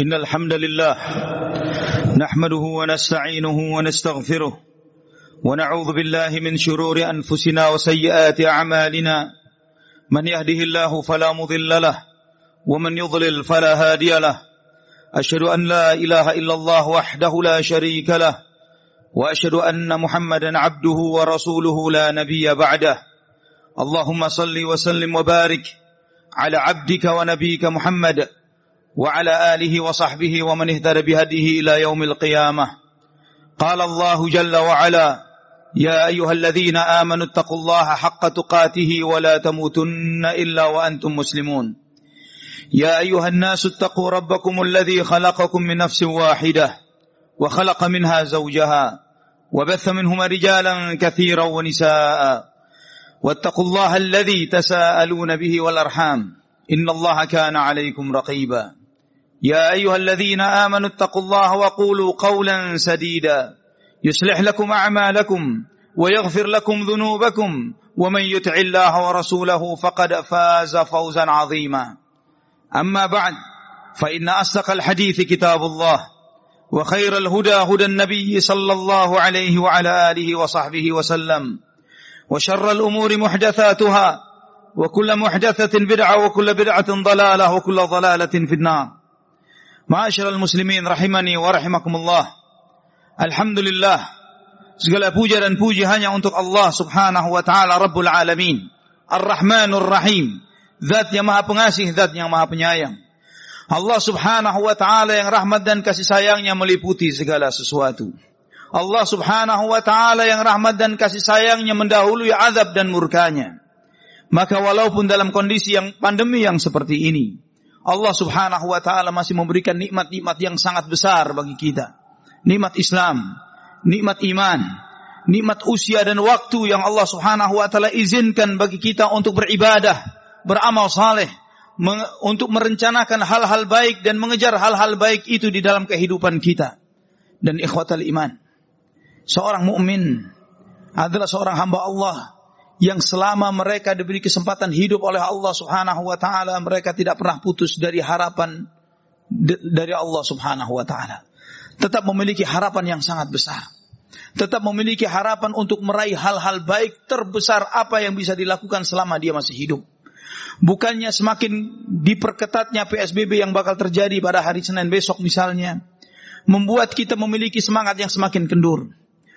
إن الحمد لله نحمده ونستعينه ونستغفره ونعوذ بالله من شرور أنفسنا وسيئات أعمالنا. من يهده الله فلا مضل له ومن يضلل فلا هادي له. أشهد أن لا إله إلا الله وحده لا شريك له وأشهد أن محمدا عبده ورسوله لا نبي بعده. اللهم صل وسلم وبارك على عبدك ونبيك محمد وعلى آله وصحبه ومن اهتدى بهديه إلى يوم القيامة. قال الله جل وعلا يا أيها الذين آمنوا اتقوا الله حق تقاته ولا تموتن إلا وأنتم مسلمون. يا أيها الناس اتقوا ربكم الذي خلقكم من نفس واحدة وخلق منها زوجها وبث منهما رجالا كثيرا ونساء. واتقوا الله الذي تساءلون به والأرحام. إن الله كان عليكم رقيبا. يا أيها الذين آمنوا اتقوا الله وقولوا قولا سديدا. يصلح لكم أعمالكم ويغفر لكم ذنوبكم. ومن يطع الله ورسوله فقد فاز فوزا عظيما. أما بعد فإن أصدق الحديث كتاب الله وخير الهدى هدى النبي صلى الله عليه وعلى آله وصحبه وسلم وشر الأمور محدثاتها وكل محدثة بدعة وكل بدعة ضلالة وكل ضلالة في النار. Ma'asyiral muslimin rahimani wa rahimakumullah. Alhamdulillah. Segala puja dan puji hanya untuk Allah Subhanahu wa taala Rabbul alamin. Ar-Rahmanur Rahim. Zat yang Maha Pengasih, Zat yang Maha Penyayang. Allah Subhanahu wa taala yang rahmat dan kasih sayangnya meliputi segala sesuatu. Allah Subhanahu wa taala yang rahmat dan kasih sayangnya mendahului azab dan murkanya. Maka walaupun dalam kondisi yang pandemi yang seperti ini, Allah Subhanahu wa taala masih memberikan nikmat-nikmat yang sangat besar bagi kita. Nikmat Islam, nikmat iman, nikmat usia dan waktu yang Allah Subhanahu wa taala izinkan bagi kita untuk beribadah, beramal saleh, untuk merencanakan hal-hal baik dan mengejar hal-hal baik itu di dalam kehidupan kita. Dan ikhwatal iman, seorang mukmin adalah seorang hamba Allah yang selama mereka diberi kesempatan hidup oleh Allah Subhanahu wa taala mereka tidak pernah putus dari harapan dari Allah Subhanahu wa taala. Tetap memiliki harapan yang sangat besar. Tetap memiliki harapan untuk meraih hal-hal baik terbesar apa yang bisa dilakukan selama dia masih hidup. Bukannya semakin diperketatnya PSBB yang bakal terjadi pada hari Senin besok misalnya. Membuat kita memiliki semangat yang semakin kendur.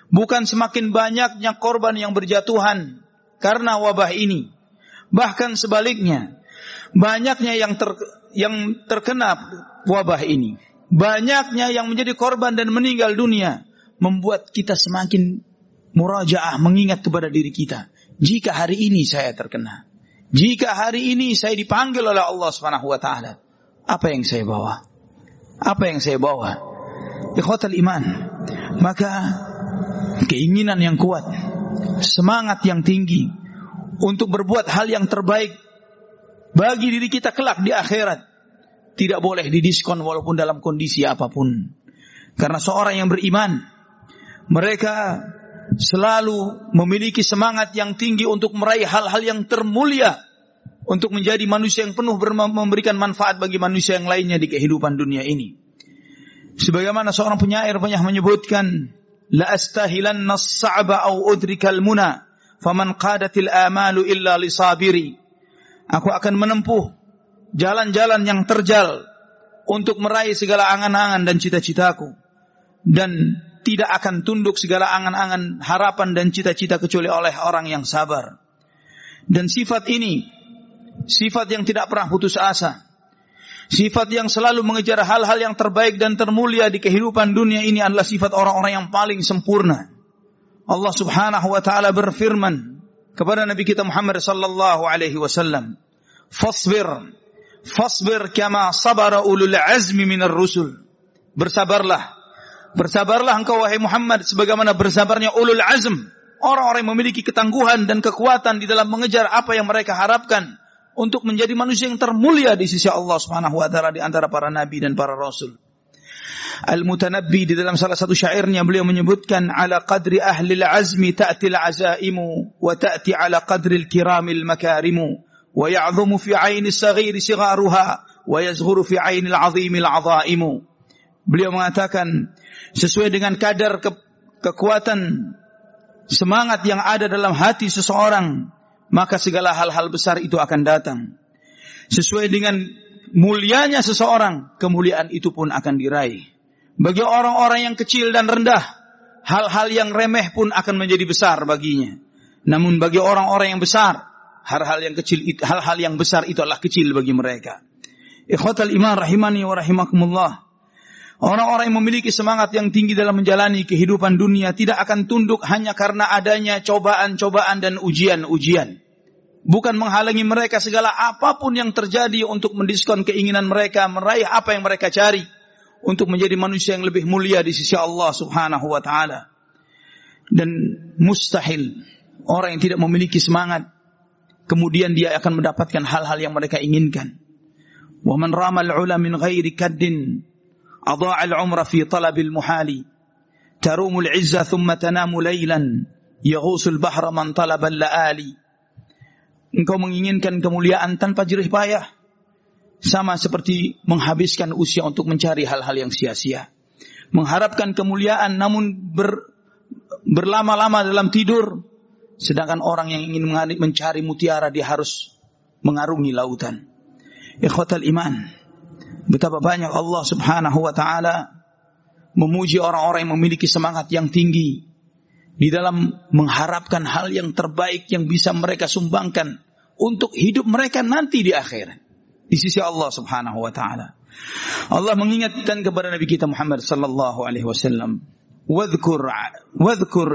Bukan semakin banyaknya korban yang berjatuhan karena wabah ini. Bahkan sebaliknya, banyaknya yang ter, yang terkena wabah ini. Banyaknya yang menjadi korban dan meninggal dunia membuat kita semakin murajaah mengingat kepada diri kita. Jika hari ini saya terkena, jika hari ini saya dipanggil oleh Allah taala, apa yang saya bawa? Apa yang saya bawa? Ikhwatal iman. Maka keinginan yang kuat, semangat yang tinggi untuk berbuat hal yang terbaik bagi diri kita kelak di akhirat tidak boleh didiskon walaupun dalam kondisi apa pun. Karena seorang yang beriman mereka selalu memiliki semangat yang tinggi untuk meraih hal-hal yang termulia untuk menjadi manusia yang penuh memberikan manfaat bagi manusia yang lainnya di kehidupan dunia ini. Sebagaimana seorang penyair banyak menyebutkan, la as-sa'ba aw udrikal muna, faman qadatil amalu illa lisabiri. Aku akan menempuh jalan-jalan yang terjal untuk meraih segala angan-angan dan cita-citaku. Dan tidak akan tunduk segala angan-angan, harapan dan cita-cita kecuali oleh orang yang sabar. Dan sifat ini, sifat yang tidak pernah putus asa, sifat yang selalu mengejar hal-hal yang terbaik dan termulia di kehidupan dunia ini adalah sifat orang-orang yang paling sempurna. Allah Subhanahu wa taala berfirman kepada Nabi kita Muhammad sallallahu alaihi wasallam, "Fasbir, fasbir kama sabara ulul azmi minar rusul." Bersabarlah Bersabarlah engkau wahai Muhammad sebagaimana bersabarnya ulul azm, orang-orang yang memiliki ketangguhan dan kekuatan di dalam mengejar apa yang mereka harapkan untuk menjadi manusia yang termulia di sisi Allah Subhanahu wa taala di antara para nabi dan para rasul. Al-Mutanabbi di dalam salah satu syairnya beliau menyebutkan ala qadri ahli al-azmi ta'ti al-azaimu wa ta'ti ala qadri al-kiramil makarimu wa ya'dhumu fi 'aini as-saghiri sigharuha wa yazhuru fi ainil azimil azaimu. Beliau mengatakan sesuai dengan kadar ke kekuatan semangat yang ada dalam hati seseorang, maka segala hal-hal besar itu akan datang. Sesuai dengan mulianya seseorang, kemuliaan itu pun akan diraih. Bagi orang-orang yang kecil dan rendah, hal-hal yang remeh pun akan menjadi besar baginya. Namun bagi orang-orang yang besar, hal-hal yang kecil hal-hal yang besar itu adalah kecil bagi mereka. Ikhwatal iman rahimani wa rahimakumullah. Orang-orang yang memiliki semangat yang tinggi dalam menjalani kehidupan dunia tidak akan tunduk hanya karena adanya cobaan-cobaan dan ujian-ujian. Bukan menghalangi mereka segala apa pun yang terjadi untuk mendiskon keinginan mereka, meraih apa yang mereka cari. Untuk menjadi manusia yang lebih mulia di sisi Allah subhanahu wa ta'ala. Dan mustahil orang yang tidak memiliki semangat kemudian dia akan mendapatkan hal-hal yang mereka inginkan. Wa man rama al-ula min ghairi kaddin adha'a al-umra fi talab al-muhali. Tarumu al-'izza thumma tanamu laylan yaghusu al-bahra man talaba al-laali. Engkau menginginkan kemuliaan tanpa jerih payah sama seperti menghabiskan usia untuk mencari hal-hal yang sia-sia. Mengharapkan kemuliaan namun ber, berlama-lama dalam tidur Sedangkan orang yang ingin mencari mutiara dia harus mengarungi lautan. Ikhwatal iman. Betapa banyak Allah subhanahu wa ta'ala memuji orang-orang yang memiliki semangat yang tinggi di dalam mengharapkan hal yang terbaik yang bisa mereka sumbangkan untuk hidup mereka nanti di akhir di sisi Allah Subhanahu wa taala. Allah mengingatkan kepada Nabi kita Muhammad sallallahu alaihi wasallam, "Wadhkur wadhkur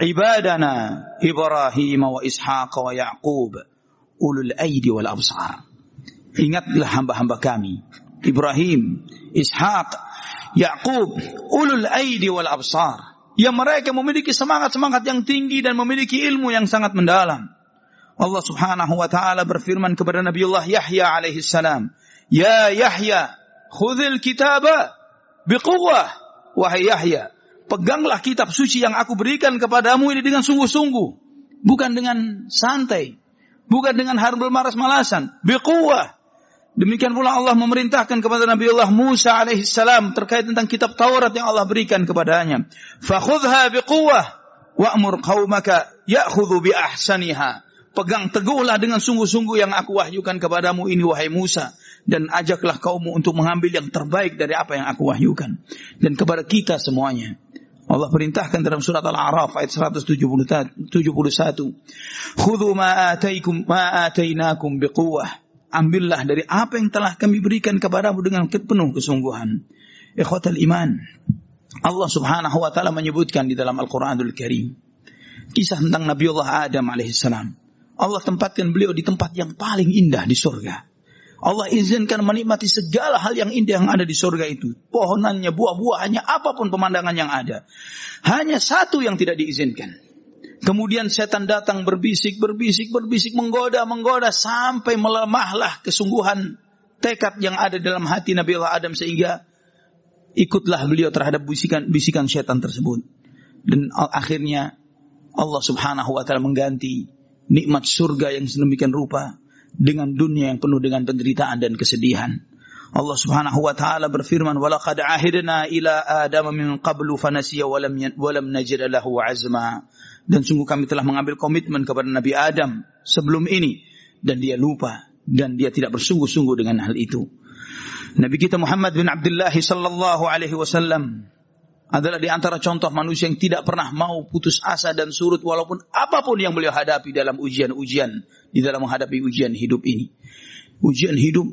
ibadana Ibrahim wa Ishaq wa Yaqub ulul aidi wal absar. Ingatlah hamba-hamba kami Ibrahim, Ishaq, Yaqub ulul aidi wal absar. Yang mereka memiliki semangat-semangat yang tinggi dan memiliki ilmu yang sangat mendalam. Allah Subhanahu wa taala berfirman kepada Nabiullah Yahya alaihi salam, "Ya Yahya, khudhil kitaba biquwwah." Wahai Yahya, peganglah kitab suci yang aku berikan kepadamu ini dengan sungguh-sungguh. Bukan dengan santai. Bukan dengan harbul maras-malasan. Biquwah. Demikian pula Allah memerintahkan kepada Nabi Allah Musa alaihissalam terkait tentang kitab Taurat yang Allah berikan kepadanya. Fakhudha biquwah wa'mur qaumaka ya'khudhu bi ahsaniha. Pegang teguhlah dengan sungguh-sungguh yang aku wahyukan kepadamu ini wahai Musa dan ajaklah kaummu untuk mengambil yang terbaik dari apa yang aku wahyukan dan kepada kita semuanya Allah perintahkan dalam surat Al-A'raf ayat 171. Khudhu ma ataikum ma biquwwah. Ambillah dari apa yang telah kami berikan kepadamu dengan penuh kesungguhan. Ikhwatal iman. Allah Subhanahu wa taala menyebutkan di dalam Al-Qur'anul Karim kisah tentang Nabi Allah Adam alaihissalam. Allah tempatkan beliau di tempat yang paling indah di surga. Allah izinkan menikmati segala hal yang indah yang ada di surga itu. Pohonannya, buah-buahannya, apa pun pemandangan yang ada. Hanya satu yang tidak diizinkan. Kemudian setan datang berbisik, berbisik, berbisik, menggoda, menggoda sampai melemahlah kesungguhan tekad yang ada dalam hati Nabi Allah Adam sehingga ikutlah beliau terhadap bisikan bisikan setan tersebut. Dan akhirnya Allah Subhanahu wa taala mengganti nikmat surga yang sedemikian rupa dengan dunia yang penuh dengan penderitaan dan kesedihan. Allah Subhanahu wa taala berfirman, "Walaqad ahidna ila Adam min qablu fanasiya wa lam lam najid lahu azma." Dan sungguh kami telah mengambil komitmen kepada Nabi Adam sebelum ini dan dia lupa dan dia tidak bersungguh-sungguh dengan hal itu. Nabi kita Muhammad bin Abdullah sallallahu alaihi wasallam adalah di antara contoh manusia yang tidak pernah mau putus asa dan surut walaupun apa pun yang beliau hadapi dalam ujian-ujian di dalam menghadapi ujian hidup ini. Ujian hidup,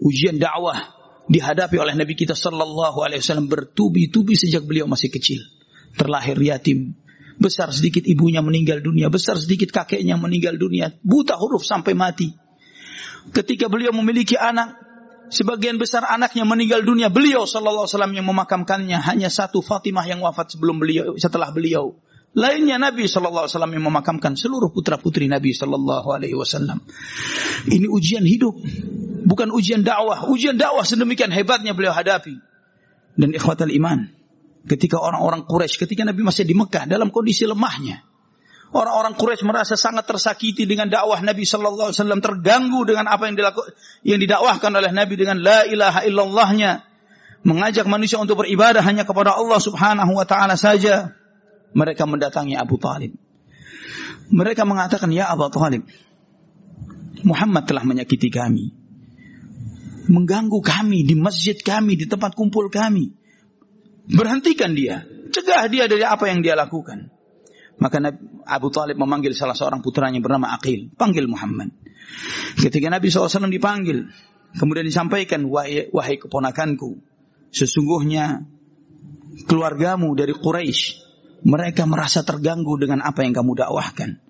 ujian dakwah dihadapi oleh Nabi kita sallallahu alaihi wasallam bertubi-tubi sejak beliau masih kecil. Terlahir yatim, besar sedikit ibunya meninggal dunia, besar sedikit kakeknya meninggal dunia, buta huruf sampai mati. Ketika beliau memiliki anak, sebagian besar anaknya meninggal dunia. Beliau sallallahu alaihi wasallam yang memakamkannya hanya satu Fatimah yang wafat sebelum beliau setelah beliau. Lainnya Nabi sallallahu alaihi wasallam yang memakamkan seluruh putra-putri Nabi sallallahu alaihi wasallam. Ini ujian hidup, bukan ujian dakwah. Ujian dakwah sedemikian hebatnya beliau hadapi. Dan ikhwatal iman, ketika orang-orang Quraisy, ketika Nabi masih di Mekah dalam kondisi lemahnya, Orang-orang Quraisy merasa sangat tersakiti dengan dakwah Nabi Shallallahu Alaihi Wasallam, terganggu dengan apa yang dilaku, yang didakwahkan oleh Nabi dengan la ilaha illallahnya, mengajak manusia untuk beribadah hanya kepada Allah Subhanahu Wa Taala saja. Mereka mendatangi Abu Talib. Mereka mengatakan, ya Abu Talib, Muhammad telah menyakiti kami, mengganggu kami di masjid kami, di tempat kumpul kami. Berhentikan dia, cegah dia dari apa yang dia lakukan. Maka Abu Talib memanggil salah seorang putranya bernama Aqil. Panggil Muhammad. Ketika Nabi SAW dipanggil. Kemudian disampaikan, wahai, wahai keponakanku. Sesungguhnya keluargamu dari Quraisy mereka merasa terganggu dengan apa yang kamu dakwahkan.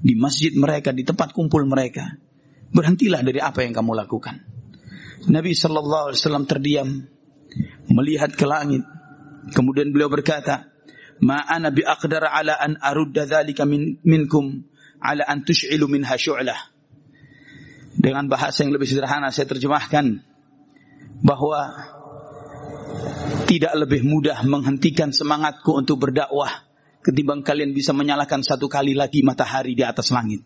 Di masjid mereka, di tempat kumpul mereka. Berhentilah dari apa yang kamu lakukan. Nabi Shallallahu Alaihi Wasallam terdiam, melihat ke langit. Kemudian beliau berkata, ma ana bi aqdar ala an arudda dzalika min, minkum ala an tush'ilu minha syu'lah. Dengan bahasa yang lebih sederhana saya terjemahkan bahwa tidak lebih mudah menghentikan semangatku untuk berdakwah ketimbang kalian bisa menyalakan satu kali lagi matahari di atas langit.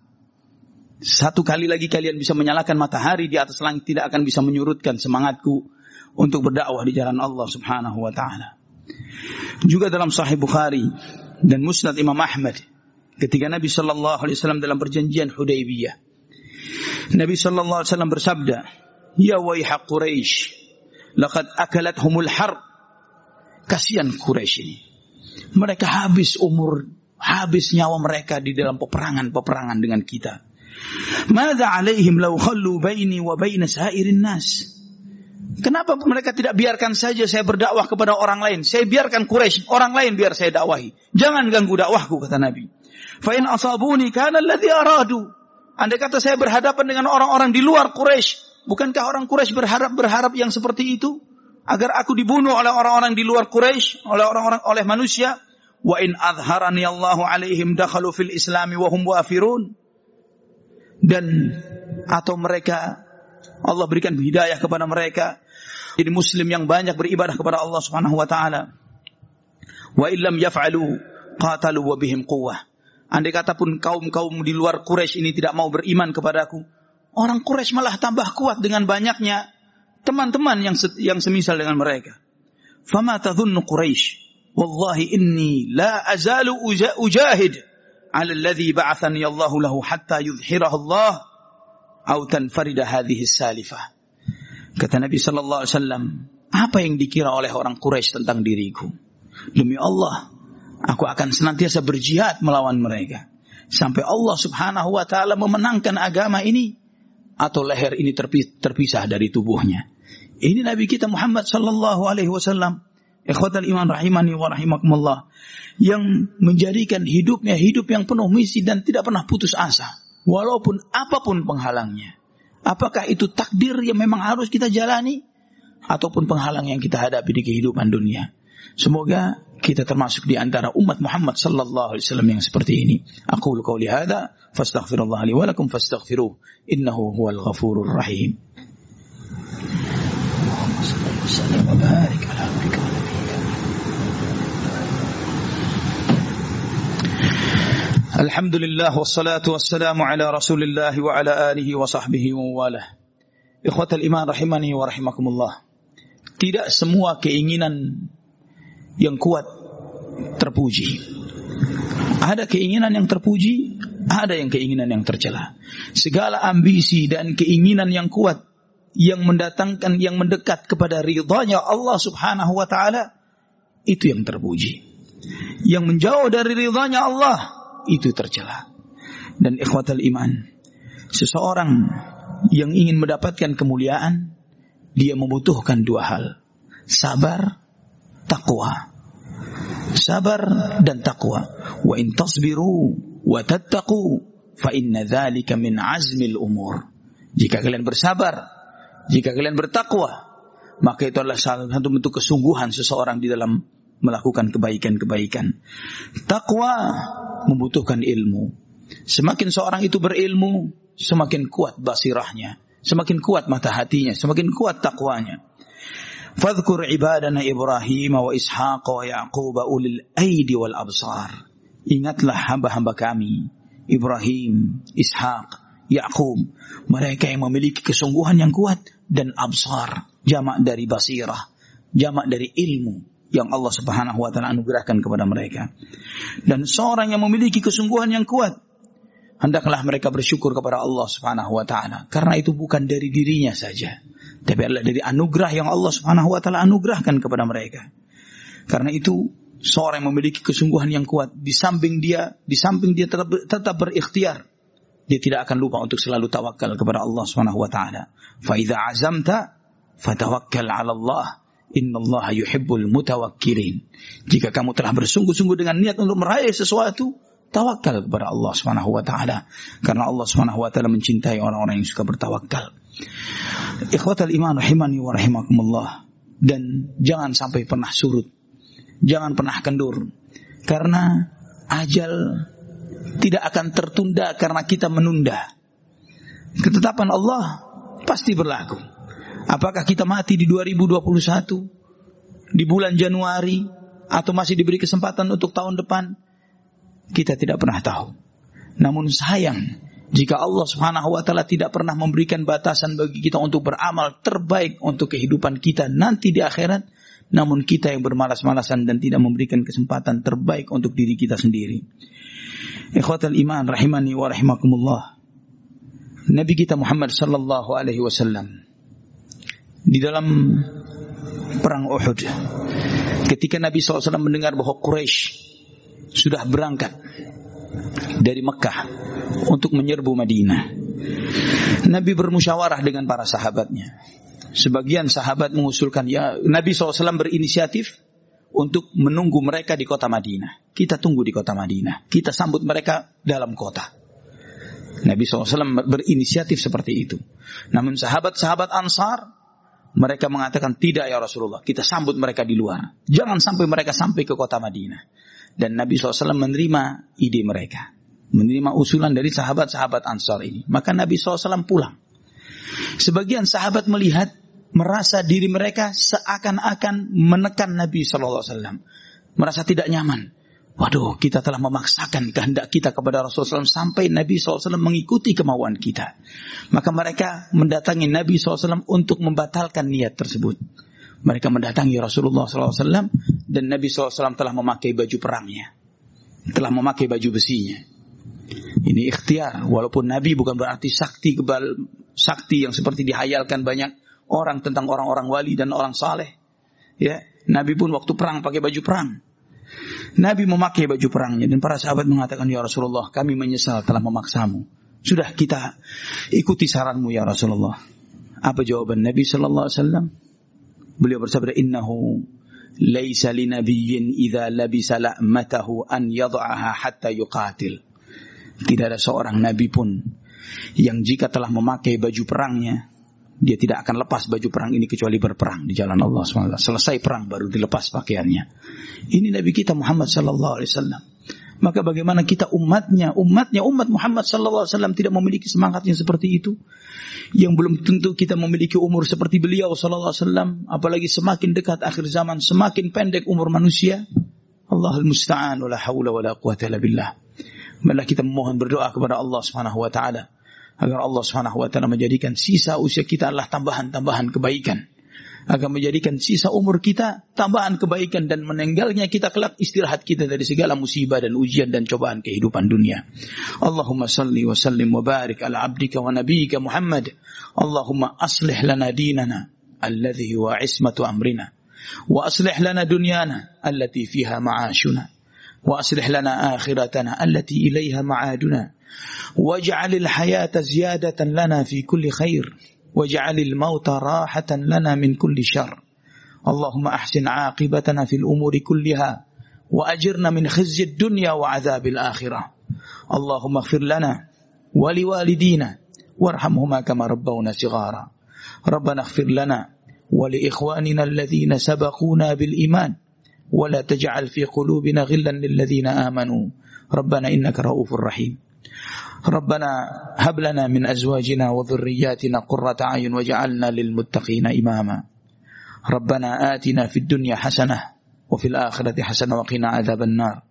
Satu kali lagi kalian bisa menyalakan matahari di atas langit tidak akan bisa menyurutkan semangatku untuk berdakwah di jalan Allah Subhanahu wa taala. Juga dalam Sahih Bukhari dan Musnad Imam Ahmad ketika Nabi Shallallahu Alaihi Wasallam dalam perjanjian Hudaybiyah, Nabi Shallallahu Alaihi Wasallam bersabda, Ya waiha Quraisy, laqad akalat humul har. Kasihan Quraisy ini. Mereka habis umur, habis nyawa mereka di dalam peperangan-peperangan dengan kita. Mada alaihim lau khallu baini wa baina sairin nas. Kenapa mereka tidak biarkan saja saya berdakwah kepada orang lain? Saya biarkan Quraisy, orang lain biar saya dakwahi. Jangan ganggu dakwahku kata Nabi. Fa in asabuni kana alladhi aradu. Andai kata saya berhadapan dengan orang-orang di luar Quraisy, bukankah orang Quraisy berharap berharap yang seperti itu? Agar aku dibunuh oleh orang-orang di luar Quraisy, oleh orang-orang oleh manusia. Wa in adharani Allahu alaihim dakhalu fil islami wa hum wafirun. Dan atau mereka Allah berikan hidayah kepada mereka jadi muslim yang banyak beribadah kepada Allah Subhanahu wa taala. Wa illam yaf'alu qatalu wa bihim quwwah. Andai kata pun kaum-kaum di luar Quraisy ini tidak mau beriman kepadaku, orang Quraisy malah tambah kuat dengan banyaknya teman-teman yang yang semisal dengan mereka. Fama tadhunnu Quraisy? Wallahi inni la azalu ujahid ala alladhi ba'athani Allah lahu hatta yudhhirahu Allah au tanfarida hadhihi salifah. Kata Nabi Sallallahu Alaihi Wasallam, apa yang dikira oleh orang Quraisy tentang diriku? Demi Allah, aku akan senantiasa berjihad melawan mereka. Sampai Allah subhanahu wa ta'ala memenangkan agama ini. Atau leher ini terpisah dari tubuhnya. Ini Nabi kita Muhammad sallallahu alaihi wasallam. Ikhwatal iman rahimani wa rahimakumullah. Yang menjadikan hidupnya hidup yang penuh misi dan tidak pernah putus asa. Walaupun apa pun penghalangnya. Apakah itu takdir yang memang harus kita jalani ataupun penghalang yang kita hadapi di kehidupan dunia? Semoga kita termasuk di antara umat Muhammad sallallahu alaihi wasallam yang seperti ini. Aku qauli hadza fastaghfirullah li wa lakum fastaghfiruh innahu huwal ghafurur rahim. Salli wa sallim wa barik ala Alhamdulillah wassalatu wassalamu ala wa ala alihi wa sahbihi wa walah. Ikhwatal iman rahimani wa. Tidak semua keinginan yang kuat terpuji. Ada keinginan yang terpuji, ada yang keinginan yang tercela. Segala ambisi dan keinginan yang kuat yang mendatangkan yang mendekat kepada ridhanya Allah Subhanahu wa taala itu yang terpuji. Yang menjauh dari ridhanya Allah itu tercela. Dan ikhwatal iman, seseorang yang ingin mendapatkan kemuliaan, dia membutuhkan dua hal. Sabar, takwa. Sabar dan takwa. Wa in tasbiru wa tattaqu fa inna dzalika min azmil umur. Jika kalian bersabar, jika kalian bertakwa, maka itu adalah salah satu bentuk kesungguhan seseorang di dalam melakukan kebaikan-kebaikan. Takwa membutuhkan ilmu. Semakin seorang itu berilmu, semakin kuat basirahnya, semakin kuat mata hatinya, semakin kuat takwanya. Fadhkur ibadana Ibrahim wa Ishaq wa Yaqub ulil aidi wal absar. Ingatlah hamba-hamba kami, Ibrahim, Ishak, Yakub, mereka yang memiliki kesungguhan yang kuat dan absar, jamak dari basirah, jamak dari ilmu yang Allah Subhanahu wa taala anugerahkan kepada mereka. Dan seorang yang memiliki kesungguhan yang kuat, hendaklah mereka bersyukur kepada Allah Subhanahu wa taala karena itu bukan dari dirinya saja, tapi adalah dari anugerah yang Allah Subhanahu wa taala anugerahkan kepada mereka. Karena itu seorang yang memiliki kesungguhan yang kuat di samping dia di samping dia tetap, tetap berikhtiar dia tidak akan lupa untuk selalu tawakal kepada Allah Subhanahu wa taala. Fa azamta fatawakkal 'ala Allah. Innallaha yuhibbul mutawakkilin. Jika kamu telah bersungguh-sungguh dengan niat untuk meraih sesuatu, tawakal kepada Allah Subhanahu wa taala. Karena Allah Subhanahu wa taala mencintai orang-orang yang suka bertawakal. Ikhwatal iman rahimani wa rahimakumullah. Dan jangan sampai pernah surut. Jangan pernah kendur. Karena ajal tidak akan tertunda karena kita menunda. Ketetapan Allah pasti berlaku. Apakah kita mati di 2021 di bulan Januari atau masih diberi kesempatan untuk tahun depan? Kita tidak pernah tahu. Namun sayang jika Allah Subhanahu wa taala tidak pernah memberikan batasan bagi kita untuk beramal terbaik untuk kehidupan kita nanti di akhirat, namun kita yang bermalas-malasan dan tidak memberikan kesempatan terbaik untuk diri kita sendiri. Ikhwatal iman rahimani wa rahimakumullah. Nabi kita Muhammad sallallahu alaihi wasallam di dalam perang Uhud ketika Nabi SAW mendengar bahwa Quraisy sudah berangkat dari Mekah untuk menyerbu Madinah. Nabi bermusyawarah dengan para sahabatnya. Sebagian sahabat mengusulkan ya Nabi SAW berinisiatif untuk menunggu mereka di kota Madinah. Kita tunggu di kota Madinah. Kita sambut mereka dalam kota. Nabi SAW berinisiatif seperti itu. Namun sahabat-sahabat Ansar, mereka mengatakan tidak ya Rasulullah. Kita sambut mereka di luar. Jangan sampai mereka sampai ke kota Madinah. Dan Nabi SAW menerima ide mereka. Menerima usulan dari sahabat-sahabat Ansar ini. Maka Nabi SAW pulang. Sebagian sahabat melihat merasa diri mereka seakan-akan menekan Nabi Wasallam, merasa tidak nyaman. Waduh, kita telah memaksakan kehendak kita kepada Rasulullah SAW sampai Nabi SAW mengikuti kemauan kita. Maka mereka mendatangi Nabi SAW untuk membatalkan niat tersebut. Mereka mendatangi Rasulullah SAW dan Nabi SAW telah memakai baju perangnya. Telah memakai baju besinya. Ini ikhtiar. Walaupun Nabi bukan berarti sakti kebal, sakti yang seperti dihayalkan banyak orang tentang orang-orang wali dan orang saleh. Ya, Nabi pun waktu perang pakai baju perang. Nabi memakai baju perangnya dan para sahabat mengatakan ya Rasulullah kami menyesal telah memaksamu. Sudah kita ikuti saranmu ya Rasulullah. Apa jawaban Nabi sallallahu alaihi wasallam? Beliau bersabda innahu laisa linabiyyin idza labisa la'matahu an yad'aha hatta yuqatil. Tidak ada seorang nabi pun yang jika telah memakai baju perangnya dia tidak akan lepas baju perang ini kecuali berperang di jalan Allah SWT. Selesai perang baru dilepas pakaiannya. Ini Nabi kita Muhammad Sallallahu Alaihi Wasallam. Maka bagaimana kita umatnya, umatnya umat Muhammad Sallallahu Alaihi Wasallam tidak memiliki semangat yang seperti itu, yang belum tentu kita memiliki umur seperti beliau Sallallahu Alaihi Wasallam, apalagi semakin dekat akhir zaman, semakin pendek umur manusia. Allahul Musta'an, wala hawla wala quwata illa billah. Malah kita memohon berdoa kepada Allah Subhanahu wa agar Allah Subhanahu wa taala menjadikan sisa usia kita adalah tambahan-tambahan kebaikan agar menjadikan sisa umur kita tambahan kebaikan dan meninggalnya kita kelak istirahat kita dari segala musibah dan ujian dan cobaan kehidupan dunia. Allahumma salli wa sallim wa barik ala abdika wa nabiyyika Muhammad. Allahumma aslih lana dinana alladhi huwa ismatu amrina wa aslih lana dunyana allati fiha ma'ashuna aslih lana akhiratana allati ilaiha ma'aduna واجعل الحياة زيادة لنا في كل خير. واجعل الموت راحة لنا من كل شر. اللهم أحسن عاقبتنا في الأمور كلها وأجرنا من خزي الدنيا وعذاب الآخرة. اللهم اغفر لنا ولوالدينا وارحمهما كما ربونا صغارا. ربنا اغفر لنا ولإخواننا الذين سبقونا بالإيمان. ولا تجعل في قلوبنا غلا للذين آمنوا ربنا إنك رؤوف رحيم ربنا هب لنا من أزواجنا وذرياتنا قرة أعين وجعلنا للمتقين إماما ربنا آتنا في الدنيا حسنة وفي الآخرة حسنة وقنا عذاب النار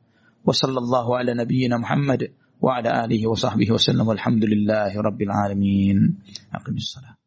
ala nabiyyina Muhammad wa ala alihi wa sahbihi wa sallam. Walhamdulillahi rabbil alamin. Aqimis salam.